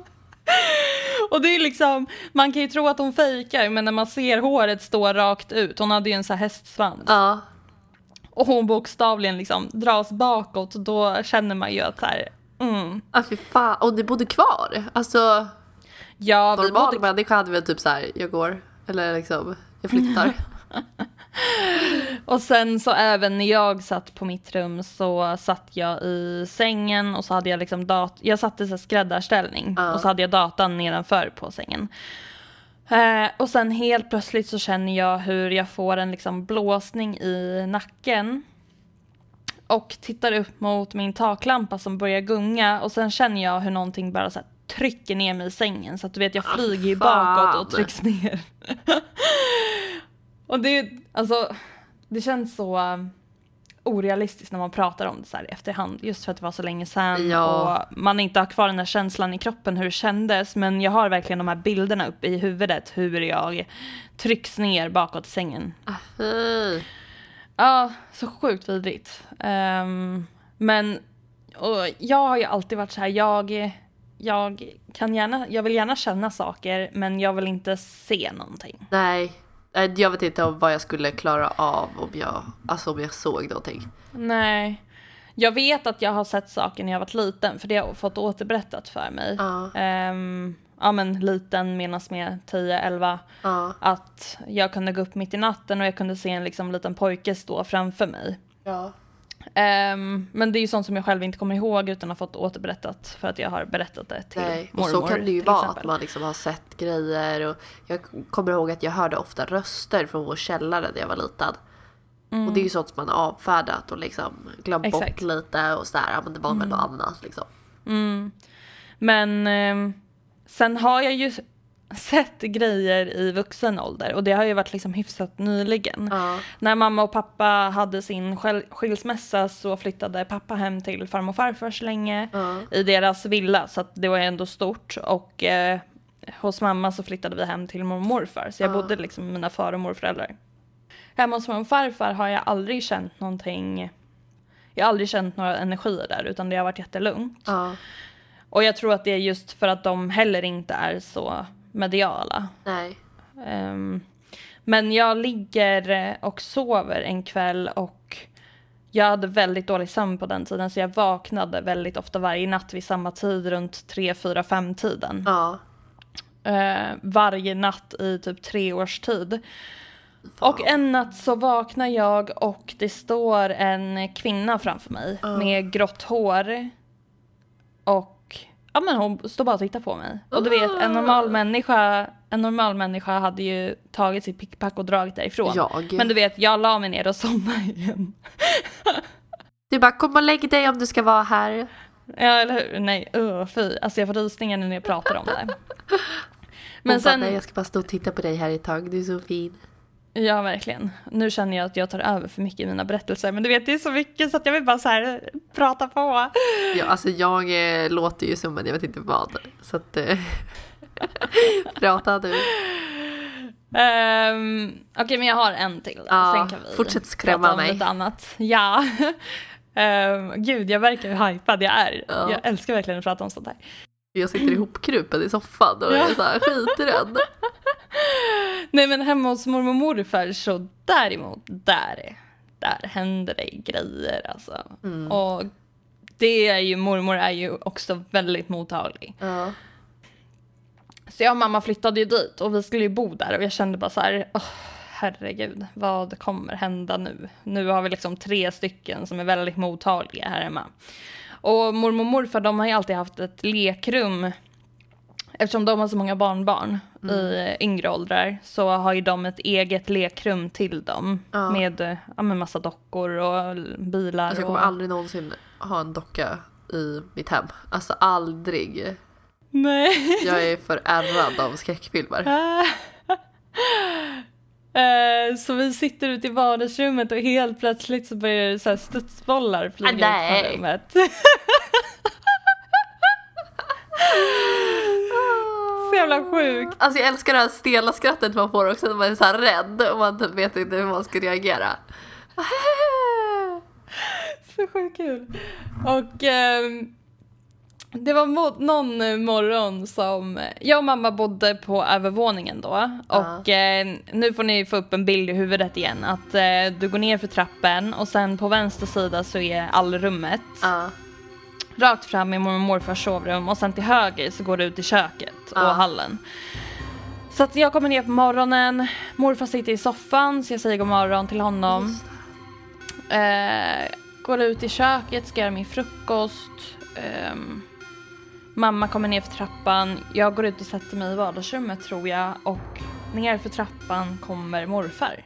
och det är liksom, man kan ju tro att hon fejkar men när man ser håret stå rakt ut, hon hade ju en så här hästsvans. Ja. Och hon bokstavligen liksom dras bakåt, då känner man ju att så här, mm. Ah, fy fan. Och ni bodde kvar? Alltså Ja, normal bodde människa hade väl typ så här, jag går. Eller liksom, jag flyttar. Och sen så även när jag satt på mitt rum så satt jag i sängen och så hade jag liksom dat- jag satt i så skräddarställning Ja. och så hade jag datan nedanför på sängen. Eh, och sen helt plötsligt så känner jag hur jag får en liksom blåsning i nacken. Och tittar upp mot min taklampa som börjar gunga och sen känner jag hur någonting bara så trycker ner mig i sängen så att du vet jag flyger ju bakåt och trycks ner. och det är alltså, det känns så um, orealistiskt när man pratar om det så här i efterhand just för att det var så länge sedan Ja. och man inte har kvar den här känslan i kroppen hur det kändes men jag har verkligen de här bilderna uppe i huvudet hur jag trycks ner bakåt i sängen. Fy. Ja, så sjukt vidrigt. Ehm, men och jag har ju alltid varit så här, jag, jag kan gärna, jag vill gärna känna saker men jag vill inte se någonting. Nej. Jag vet inte om vad jag skulle klara av om jag, alltså om jag såg någonting. Nej. Jag vet att jag har sett saker när jag varit liten för det har jag fått återberättat för mig. Ja. Ehm, ja men liten menas med 10-11. Ja. Att jag kunde gå upp mitt i natten och jag kunde se en liksom liten pojke stå framför mig. Ja. Ehm, men det är ju sånt som jag själv inte kommer ihåg utan har fått återberättat för att jag har berättat det till Nej, och mormor. så kan det ju vara exempel. att man liksom har sett grejer och jag kommer ihåg att jag hörde ofta röster från vår källare när jag var liten. Och det är ju sånt som man har avfärdat och liksom glömt Exakt. bort lite och sådär, ja men det var väl något annat liksom. Men ehm, sen har jag ju sett grejer i vuxen ålder och det har ju varit liksom hyfsat nyligen. Ja. När mamma och pappa hade sin skil- skilsmässa så flyttade pappa hem till farmor och farfar så länge Ja. i deras villa så att det var ändå stort och eh, hos mamma så flyttade vi hem till mormor och morfar så jag Ja. bodde liksom med mina far och morföräldrar. Hemma hos mormor och farfar har jag aldrig känt någonting jag har aldrig känt några energier där utan det har varit jättelugnt. Och jag tror att det är just för att de heller inte är så mediala. Nej. Ehm, men jag ligger eh, och sover en kväll och jag hade väldigt dålig sömn på den tiden så jag vaknade väldigt ofta varje natt vid samma tid runt 3, 4, 5 tiden. Ja. Eh, varje natt i typ tre års tid. Fan. Och en natt så vaknar jag och det står en kvinna framför mig med grått hår. Och ja men hon står bara och tittar på mig. Och du vet en normal människa, en normal människa hade ju tagit sitt pickpack och dragit därifrån. Jag. Men du vet jag la mig ner och somnade igen. Du bara kom och lägg dig om du ska vara här. Ja eller hur? Nej uh, fy. Alltså jag får rysningar när jag pratar om det. Men sen... sen, bara, nej, jag ska bara stå och titta på dig här ett tag, du är så fin. Ja, verkligen. Nu känner jag att jag tar över för mycket i mina berättelser, men du vet, det är så mycket så att jag vill bara så här prata på. Ja, alltså jag eh, låter ju som en jag vet inte vad. Så att... Eh, prata du. Um, Okej, men jag har en till. Ja, Sen kan vi fortsätt skrämma om mig. Lite annat. Ja. um, gud, jag verkar hur hypad jag är. Ja. Jag älskar verkligen att prata om sånt här. Jag sitter ihopkrupen i soffan och är så här skiträdd. Nej, men hemma hos mormor och morfar så däremot, där, där händer det grejer alltså. Mm. Och det är ju, mormor är ju också väldigt mottaglig. Ja. Så jag och mamma flyttade ju dit och vi skulle ju bo där och jag kände bara så här, "Åh, herregud, vad kommer hända nu? Nu har vi liksom tre stycken som är väldigt mottagliga här hemma. Och mormor och morfar de har ju alltid haft ett lekrum. Eftersom de har så många barnbarn i yngre åldrar så har ju de ett eget lekrum till dem. Ja. Med, ja, med massa dockor och bilar. Alltså jag kommer och... aldrig någonsin ha en docka i mitt hem. Alltså aldrig. Nej. Jag är för ärrad av skräckfilmer. Eh, Så vi sitter ute i vardagsrummet och helt plötsligt så börjar det så här studsbollar flyga Ah, ut från rummet. jävla sjukt. Alltså jag älskar det här stela skrattet man får också när man är så här rädd och man typ vet inte hur man ska reagera. Så sjukt kul. Och ehm, det var mo- någon morgon som jag och mamma bodde på övervåningen då. Och eh, nu får ni få upp en bild i huvudet igen. Att eh, du går ner för trappen och sen på vänster sida så är allrummet. Ja. Rakt fram i mormor och morfars sovrum och sen till höger så går det ut i köket och Ja. hallen. Så att jag kommer ner på morgonen, morfar sitter i soffan så jag säger god morgon till honom. Eh, går ut i köket, ska göra min frukost. Ehm, mamma kommer ner för trappan. Jag går ut och sätter mig i vardagsrummet tror jag och ner för trappan kommer morfar.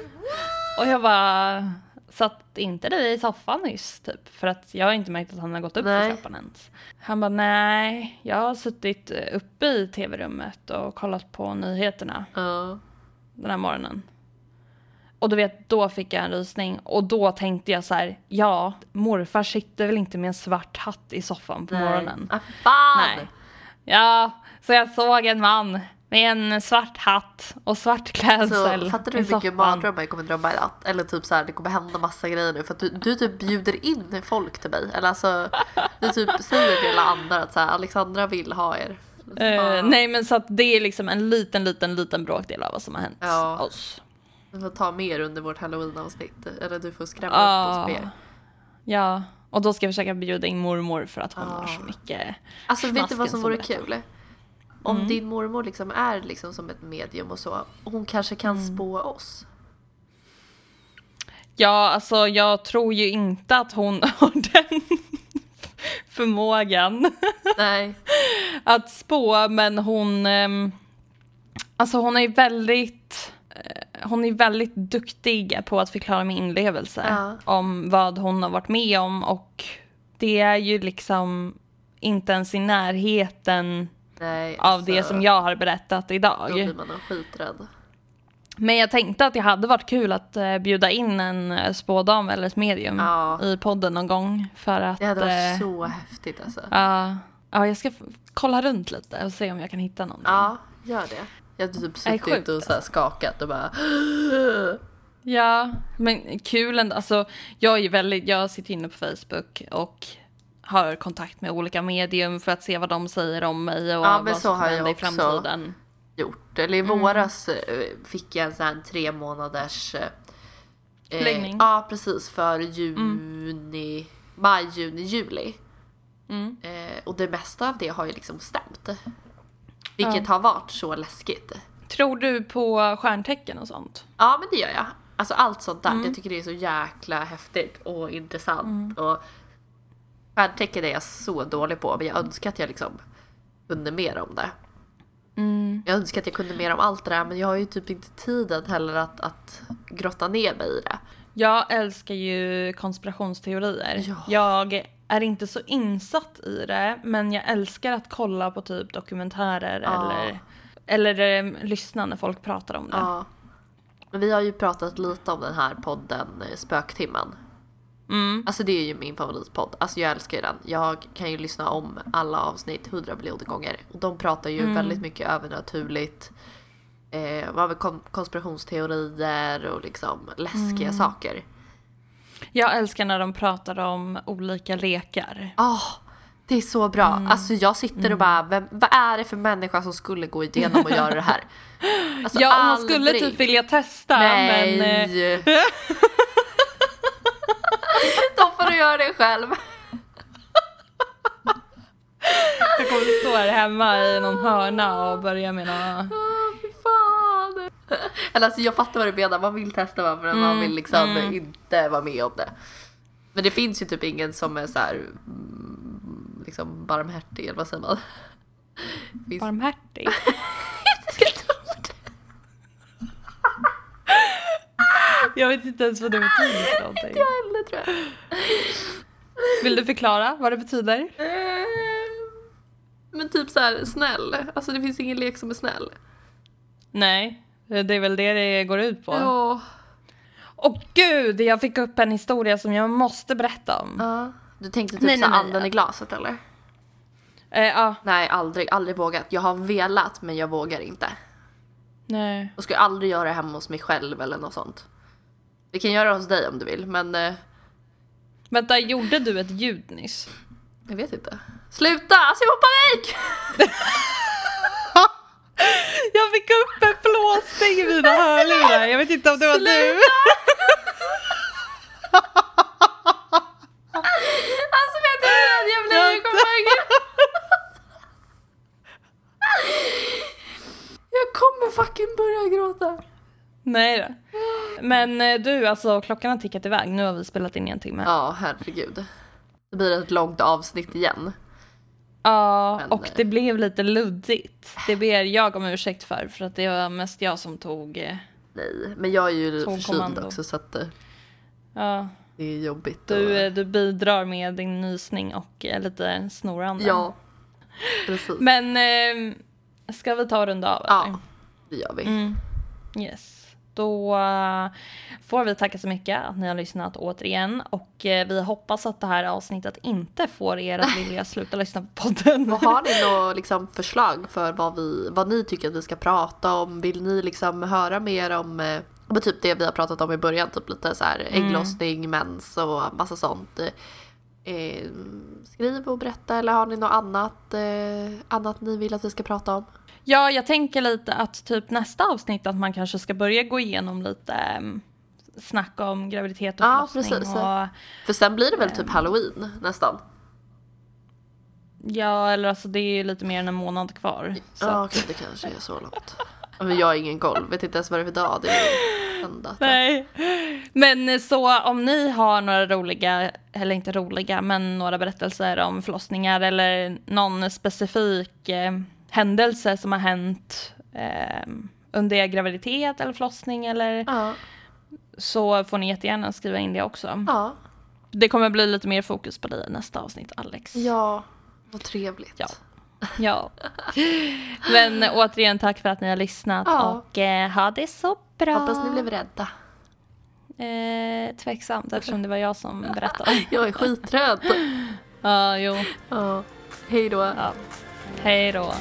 och jag bara, satt inte du i soffan nyss typ? För att jag har inte märkt att han har gått upp Nej. för trappan ens. Han bara, nej, jag har suttit uppe i tv-rummet och kollat på nyheterna Ja. den här morgonen. Och du vet, då fick jag en rysning och då tänkte jag så här, ja, morfar sitter väl inte med en svart hatt i soffan på morgonen. Ah, fan! Nej. Ja, så jag såg en man med en svart hatt och svart klädsel Så fattar du hur mycket mardrömmar jag kommer drömma i natt? Eller typ så här, det kommer hända massa grejer nu för att du, du typ bjuder in folk till mig. Eller alltså, du typ säger till alla andra att så här, Alexandra vill ha er. Eh, nej men så att det är liksom en liten, liten, liten bråkdel av vad som har hänt Ja. oss. Du får ta mer under vårt halloween-avsnitt. Eller du får skrämma Ja. upp oss mer. Ja, och då ska jag försöka bjuda in mormor för att hon Ja. har så mycket Alltså vet du vad som som vore kul? Om Mm. din mormor liksom är liksom som ett medium och så. Hon kanske kan Mm. spå oss. Ja, alltså jag tror ju inte att hon har den förmågan Nej. att spå, men hon... ehm, Alltså hon är väldigt... eh, Hon är väldigt duktig på att förklara med inlevelse Ja. om vad hon har varit med om och det är ju liksom inte ens i närheten Nej. av det som jag har berättat Då idag. blir man skiträdd. Men jag tänkte att det hade varit kul att eh, bjuda in en eh, spådam eller ett medium Ja. i podden någon gång. För att... Det hade varit eh, så häftigt alltså. Ja, ja, jag ska kolla runt lite och se om jag kan hitta någonting. Ja, gör det. Jag hade typ suttit sjukt, och så här skakat och bara Ja, men kul ändå. Alltså, jag, är väldigt, jag sitter inne på Facebook och har kontakt med olika medium för att se vad de säger om mig och Ja, vad som hända i framtiden. gjort. Eller i Mm. våras eh, fick jag en sån här tre månaders eh, Förlängning. Ja, precis. För juni, maj, juni, juli. Mm. Eh, och det mesta av det har ju liksom stämt. Vilket har varit så läskigt. Tror du på stjärntecken och sånt? Ja, men det gör jag. Alltså allt sånt där. Mm. Jag tycker det är så jäkla häftigt och intressant. Och stjärntecken är jag så dålig på, men jag önskar att jag liksom kunde mer om det. Mm. Jag önskar att jag kunde mer om allt det där, men jag har ju typ inte tiden heller att, att grotta ner mig i det. Jag älskar ju konspirationsteorier. Ja. Jag är inte så insatt i det, men jag älskar att kolla på typ dokumentärer Ja. eller, eller eh, lyssna när folk pratar om det. Ja. Vi har ju pratat lite om den här podden eh, Spöktimmen. Mm. Alltså det är ju min favoritpodd. Alltså jag älskar ju den. Jag kan ju lyssna om alla avsnitt hundra miljoner gånger. Och de pratar ju väldigt mycket övernaturligt. Eh, vad med kon- konspirationsteorier och liksom läskiga saker. Jag älskar när de pratar om olika lekar. Ah, det är så bra. Alltså jag sitter och bara, vem, vad är det för människa som skulle gå igenom och göra det här? Alltså, ja, man skulle aldrig. typ vilja testa, Nej! men... Då får du göra det själv. jag kommer stå här hemma i någon hörna och börja med fy fan. Eller alltså jag fattar vad du menar, man vill testa va, men man vill liksom inte vara med om det. Men det finns ju typ ingen som är så här mm, liksom barmhärtig eller vad säger man? Finns... Barmhärtig. Jag vet inte ens vad det betyder för någonting. Jag heller tror jag. Vill du förklara vad det betyder? Eh, Men typ så här snäll, alltså det finns ingen lek som är snäll. Nej, det är väl det det går ut på. Ja. Åh gud, jag fick upp en historia som jag måste berätta om. ja. Du tänkte typ Nej, så nej, nej. anden i glaset eller? Eh, ja, Nej, aldrig, aldrig vågat. Jag har velat men jag vågar inte. nej. Jag skulle aldrig göra det hemma hos mig själv eller något sånt. Vi kan göra det hos dig om du vill, men eh, Vänta, gjorde du ett ljud nyss? jag vet inte. Sluta! Alltså jag får panik! Jag fick upp en flåsning i mina hörlurar. Jag vet inte om det var du. Alltså vet du hur rädd jag blir? Jag kommer. Jag kommer fucking börja gråta. Nej då. Men eh, du, alltså klockan har tickat iväg. Nu har vi spelat in i en timme. Ja, herregud. Det blir ett långt avsnitt igen. Ja, Men, och eh, det blev lite luddigt. Det ber jag om ursäkt för, för att det var mest jag som tog... eh, Nej, men jag är ju förkyld också så att Ja, det är jobbigt. du, och- eh, du bidrar med din nysning och eh, lite snorande. Ja, precis. Men eh, ska vi ta och runda av? eller? Ja, det gör vi. Mm. Yes. Då eh, får vi tacka så mycket att ni har lyssnat återigen och eh, vi hoppas att det här avsnittet inte får er att vilja sluta lyssna på podden. Och har ni några liksom, förslag för vad, vi, vad ni tycker att vi ska prata om? Vill ni liksom höra mer om eh, men typ det vi har pratat om i början? Typ lite så här ägglossning, mens och massa sånt. Eh, skriv och berätta eller har ni något annat, eh, annat ni vill att vi ska prata om? Ja, jag tänker lite att typ nästa avsnitt att man kanske ska börja gå igenom lite um, snack om graviditet och Ja, förlossning. precis. Och, För sen blir det väl typ halloween nästan? ja, eller alltså det är lite mer än en månad kvar. Ja, okej, det kanske är så långt. Men jag har ingen koll, vet inte ens vad det är för dag. Det är söndag. Nej. Men så om ni har några roliga, eller inte roliga, men några berättelser om förlossningar eller någon specifik eh, händelse som har hänt eh, under er graviditet eller förlossning eller Ja, så får ni jättegärna skriva in det också. ja, Det kommer bli lite mer fokus på dig i nästa avsnitt Alex. ja, vad trevligt. Ja. Ja. Men återigen tack för att ni har lyssnat Ja. och eh, ha det så bra. Hoppas ni blev rädda. Eh, tveksamt eftersom det var jag som berättade. Jag är skiträdd. Ja, jo. Ja, hej då. Ja. Hej då.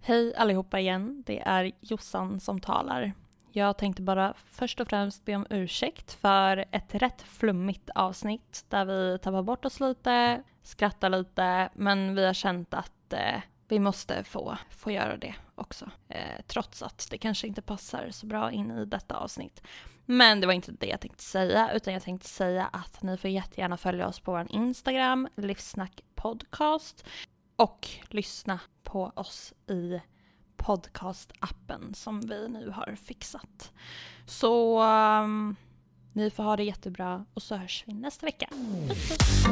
Hej allihopa igen. Det är Jossan som talar. Jag tänkte bara först och främst be om ursäkt för ett rätt flummigt avsnitt där vi tappar bort oss lite, skrattar lite, men vi har känt att eh, vi måste få, få göra det också. Eh, trots att det kanske inte passar så bra in i detta avsnitt. Men det var inte det jag tänkte säga, utan jag tänkte säga att ni får jättegärna följa oss på vår Instagram, Livsnack Podcast, och lyssna på oss i podcastappen som vi nu har fixat. Så um, ni får ha det jättebra och så hörs vi nästa vecka. Puss, puss.